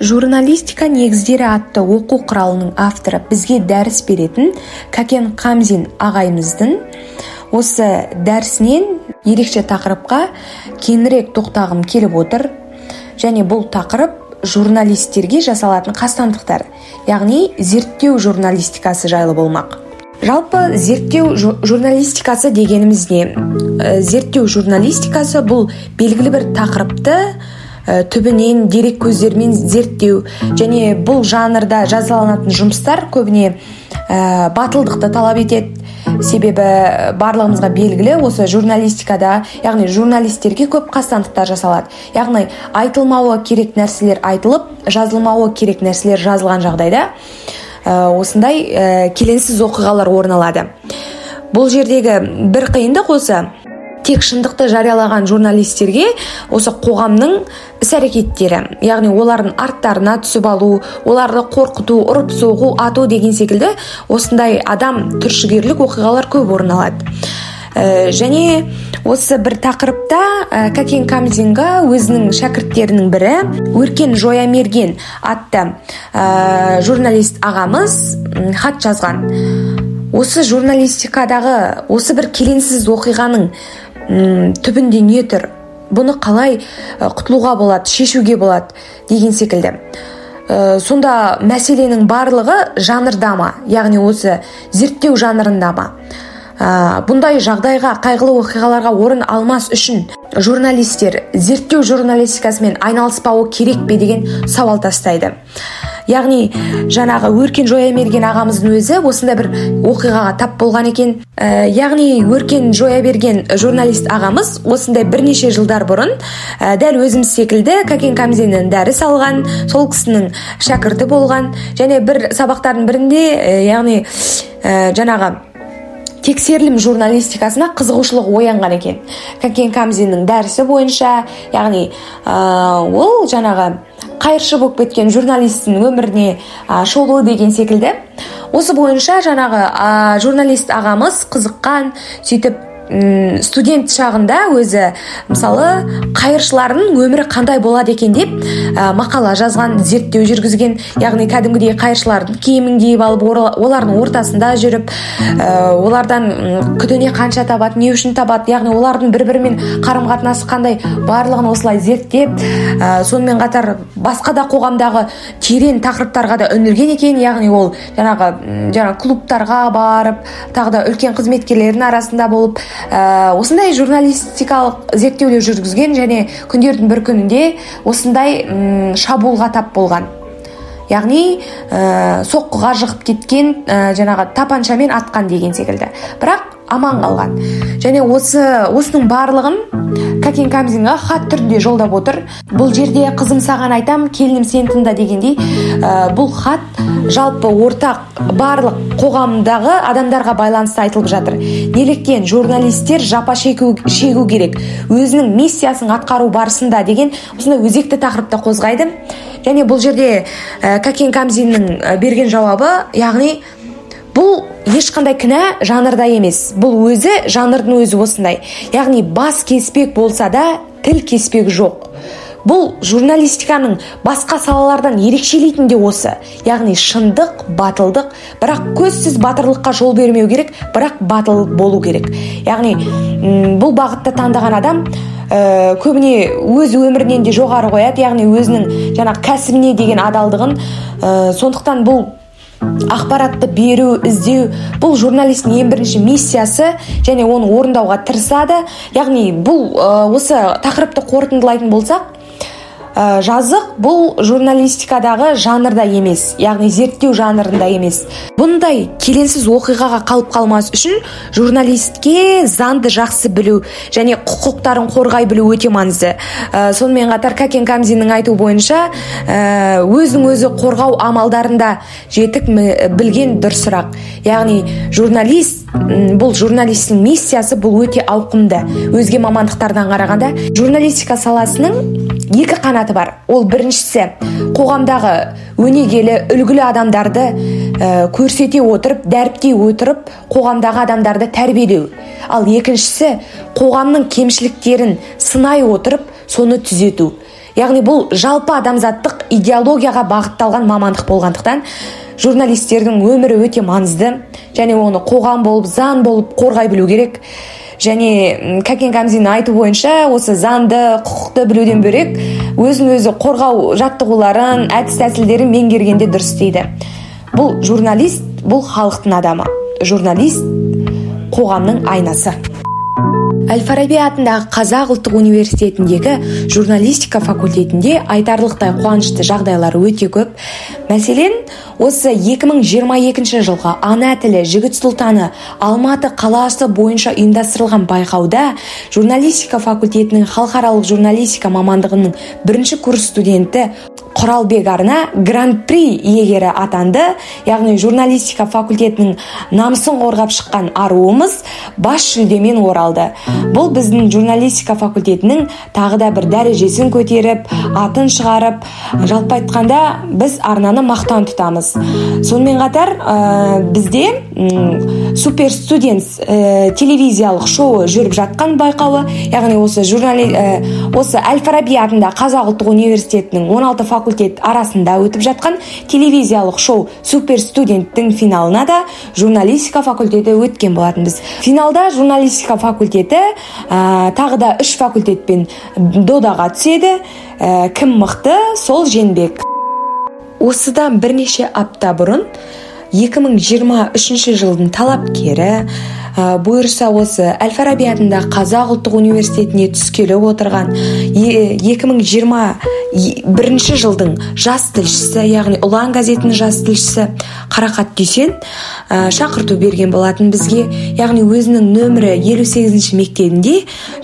журналистика негіздері атты оқу құралының авторы. Бізге дәріс беретін кәкен қамзин ағайымыздың осы дәрісінен ерекше тақырыпқа кеңірек тоқтағым келіп отыр. Және бұл тақырып журналистерге жасалатын қастандықтар яғни зерттеу журналистикасы жайлы болмақ. Жалпы зерттеу журналистикасы дегеніміз не зерттеу журналистикасы бұл белгілі бір тақырыпты түбінен дерек көздерімен зерттеу және бұл жанрда жазаланатын жұмыстар көбіне ә, батылдықты талап етеді. Себебі барлығымызға белгілі осы журналистикада яғни журналистерге көп қастандықтар жасалады. Яғни айтылмауы керек нәрселер айтылып жазылмауы керек нәрселер жазылған жағдайда Э, осындай ә, келеңсіз оқиғалар орын алады. Бұл жердегі бір қиындық осы. Тек шындықты жариялаған журналистерге осы қоғамның іс әрекеттері яғни олардың арттарына түсіп алу оларды қорқыту ұрып соғу ату деген секілді осындай адам түршігерлік оқиғалар көп орын алады. Ә, және осы бір тақырыпта ә, кәкен камзинға өзінің шәкірттерінің бірі өркен жоямерген атты ә, журналист ағамыз хат жазған. Осы журналистикадағы осы бір келеңсіз оқиғаның түбінде не тұр. Бұны қалай құтылуға болады шешуге болады деген секілді. Ә, сонда мәселенің барлығы жанрда ма? Яғни осы зерттеу жанрында ма? Ә, бұндай жағдайға қайғылы оқиғаларға орын алмас үшін журналистер зерттеу журналистикасымен айналыспауы керек пе деген сауал тастайды. Яғни жаңағы өркен жоямерген ағамыздың өзі осындай бір оқиғаға тап болған екен. Ә, яғни өркен жояберген журналист ағамыз осындай бірнеше жылдар бұрын ә, дәл өзіміз секілді кәкен камзиннен дәріс алған сол кісінің шәкірті болған және бір сабақтардың бірінде ә, яғни ә, жаңағы тексерілім журналистикасына қызығушылық оянған екен. Кәкен камзиннің дәрісі бойынша яғни ә, ол жаңағы қайыршы болып кеткен журналисттің өміріне ә, шолу деген секілді. Осы бойынша жаңағы ә, журналист ағамыз қызыққан сөйтіп студент шағында өзі мысалы қайыршылардың өмірі қандай болады екен деп ә, мақала жазған зерттеу жүргізген яғни кәдімгідей қайыршылардың киімін киіп алып олардың ортасында жүріп ә, олардан күніне қанша табады не үшін табады яғни олардың бір бірімен қарым қатынасы қандай барлығын осылай зерттеп ә, сонымен қатар басқа да қоғамдағы терең тақырыптарға да үңілген екен. Яғни ол жаңағы жаңағы клубтарға барып тағы да үлкен қызметкерлердің арасында болып ә, осындай журналистикалық зерттеулер жүргізген және күндердің бір күнінде осындай м шабуылға тап болған. Яғни ә, соққыға жығып кеткен ә, жаңағы тапаншамен атқан деген секілді. Бірақ аман қалған. Және осы осының барлығын кәкен камзинға хат түрінде жолдап отыр. Бұл жерде қызым саған айтам келінім сен тыңда дегендей ә, бұл хат жалпы ортақ барлық қоғамдағы адамдарға байланысты айтылып жатыр. Неліктен журналистер жапа шегу, шегу керек өзінің миссиясын атқару барысында деген осындай өзекті тақырыпты қозғайды. Және бұл жерде ә, кәкен камзиннің берген жауабы яғни ешқандай кінә жанрда емес. Бұл өзі жанрдың өзі осындай. Яғни бас кеспек болса да тіл кеспек жоқ. Бұл журналистиканың басқа салалардан ерекшелейтін де осы. Яғни шындық батылдық. Бірақ көзсіз батырлыққа жол бермеу керек бірақ батыл болу керек. Яғни бұл бағытты таңдаған адам ә, көбіне өз өмірінен де жоғары қояды. Яғни өзінің жаңағы кәсібіне деген адалдығын ә, сондықтан бұл ақпаратты беру іздеу бұл журналисттің ең бірінші миссиясы және оны орындауға тырысады. Яғни бұл осы тақырыпты қорытындылайтын болсақ ә, жазық бұл журналистикадағы жанрда емес яғни зерттеу жанрында емес. Бұндай келеңсіз оқиғаға қалып қалмас үшін журналистке заңды жақсы білу және құқықтарын қорғай білу өте маңызды. Ә, сонымен қатар кәкен камзиннің айту бойынша ә, өзін өзі қорғау амалдарында жетік білген дұрысырақ яғни журналист бұл журналисттің миссиясы бұл өте ауқымды. Өзге мамандықтардан қарағанда журналистика саласының екі қанаты бар. Ол біріншісі қоғамдағы өнегелі үлгілі адамдарды ә, көрсете отырып дәріптей отырып қоғамдағы адамдарды тәрбиелеу. Ал екіншісі қоғамның кемшіліктерін сынай отырып соны түзету. Яғни бұл жалпы адамзаттық идеологияға бағытталған мамандық болғандықтан журналистердің өмірі өте маңызды және оны қоғам болып заң болып қорғай білу керек. Және кәкен камзиннің айтуы бойынша осы заңды құқықты білуден бөлек өзін өзі қорғау жаттығуларын әдіс тәсілдерін меңгергенде дұрыс дейді. Бұл журналист бұл халықтың адамы. Журналист қоғамның айнасы. Әл фараби атындағы қазақ ұлттық университетіндегі журналистика факультетінде айтарлықтай қуанышты жағдайлар өте көп. Мәселен осы 2022 жылғы ана тілі жігіт сұлтаны алматы қаласы бойынша ұйымдастырылған байқауда журналистика факультетінің халықаралық журналистика мамандығының бірінші курс студенті құралбек арна гран при иегері атанды. Яғни журналистика факультетінің намысын қорғап шыққан аруымыз бас жүлдемен оралды. Бұл біздің журналистика факультетінің тағы да бір дәрежесін көтеріп атын шығарып жалпы айтқанда біз арнаны мақтан тұтамыз. Сонымен қатар ә, бізде супер студентс ә, телевизиялық шоуы жүріп жатқан байқауы яғни осы журнали ә, осы әл фараби атындағы қазақ ұлттық университетінің 16 факультет арасында өтіп жатқан телевизиялық шоу супер студенттің финалына да журналистика факультеті өткен болатынбыз. Финалда журналистика факультеті ә, тағы да үш факультетпен додаға түседі. Ә, кім мықты? Сол жеңбек осыдан бірнеше апта бұрын 2023 жылдың талапкері ә, бұйырса осы әл фараби атындағы қазақ ұлттық университетіне түскелі отырған 2020 бірінші жылдың жас тілшісі яғни ұлан газетінің жас тілшісі қарақат дүйсен ә, шақырту берген болатын бізге яғни өзінің нөмірі елу сегізінші мектебінде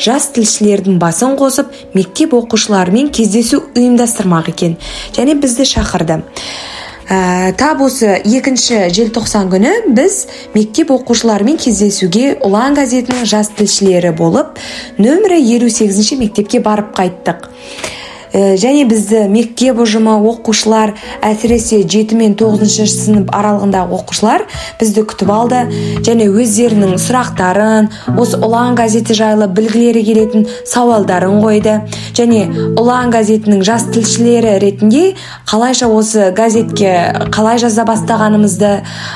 жас тілшілердің басын қосып мектеп оқушыларымен кездесу ұйымдастырмақ екен. Және бізді шақырды. Ә, тап осы екінші желтоқсан күні біз мектеп оқушыларымен кездесуге ұлан газетінің жас тілшілері болып нөмірі елу сегізінші мектепке барып қайттық. Және бізді мектеп ұжымы оқушылар әсіресе жеті мен тоғызыншы сынып аралығындағы оқушылар бізді күтіп алды. Және өздерінің сұрақтарын осы ұлан газеті жайлы білгілері келетін сауалдарын қойды. Және ұлан газетінің жас тілшілері ретінде қалайша осы газетке қалай жаза бастағанымызды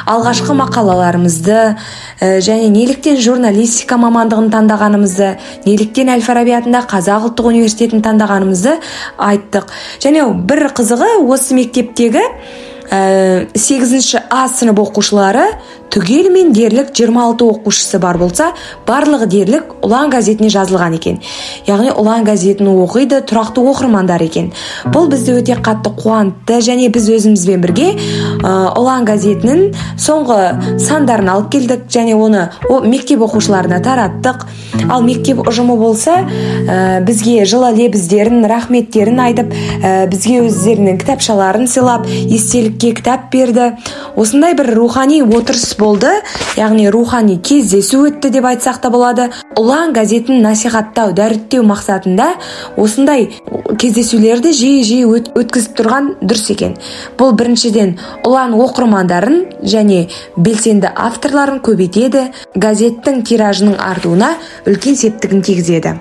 алғашқы мақалаларымызды ә, және неліктен журналистика мамандығын таңдағанымызды неліктен әл фараби атындағы қазақ ұлттық университетін таңдағанымызды айттық. Және бір қызығы осы мектептегі ә, сегізінші а сынып оқушылары түгелімен дерлік 26 оқушысы бар болса барлығы дерлік ұлан газетіне жазылған екен. Яғни ұлан газетін оқиды тұрақты оқырмандар екен. Бұл бізді өте қатты қуантты және біз өзімізбен бірге ұлан газетінің соңғы сандарын алып келдік және оны о, мектеп оқушыларына тараттық ал мектеп ұжымы болса ә, бізге жылы лебіздерін рахметтерін айтып ә, бізге өздерінің кітапшаларын сыйлап естелікке кітап берді. Осындай бір рухани отырыс болды. Яғни рухани кездесу өтті деп айтсақ та болады. Ұлан газетін насихаттау дәріптеу мақсатында осындай кездесулерді жиі жиі өткізіп тұрған дұрыс екен. Бұл біріншіден ұлан оқырмандарын және белсенді авторларын көбейтеді газеттің тиражының артуына үлкен септігін тигізеді.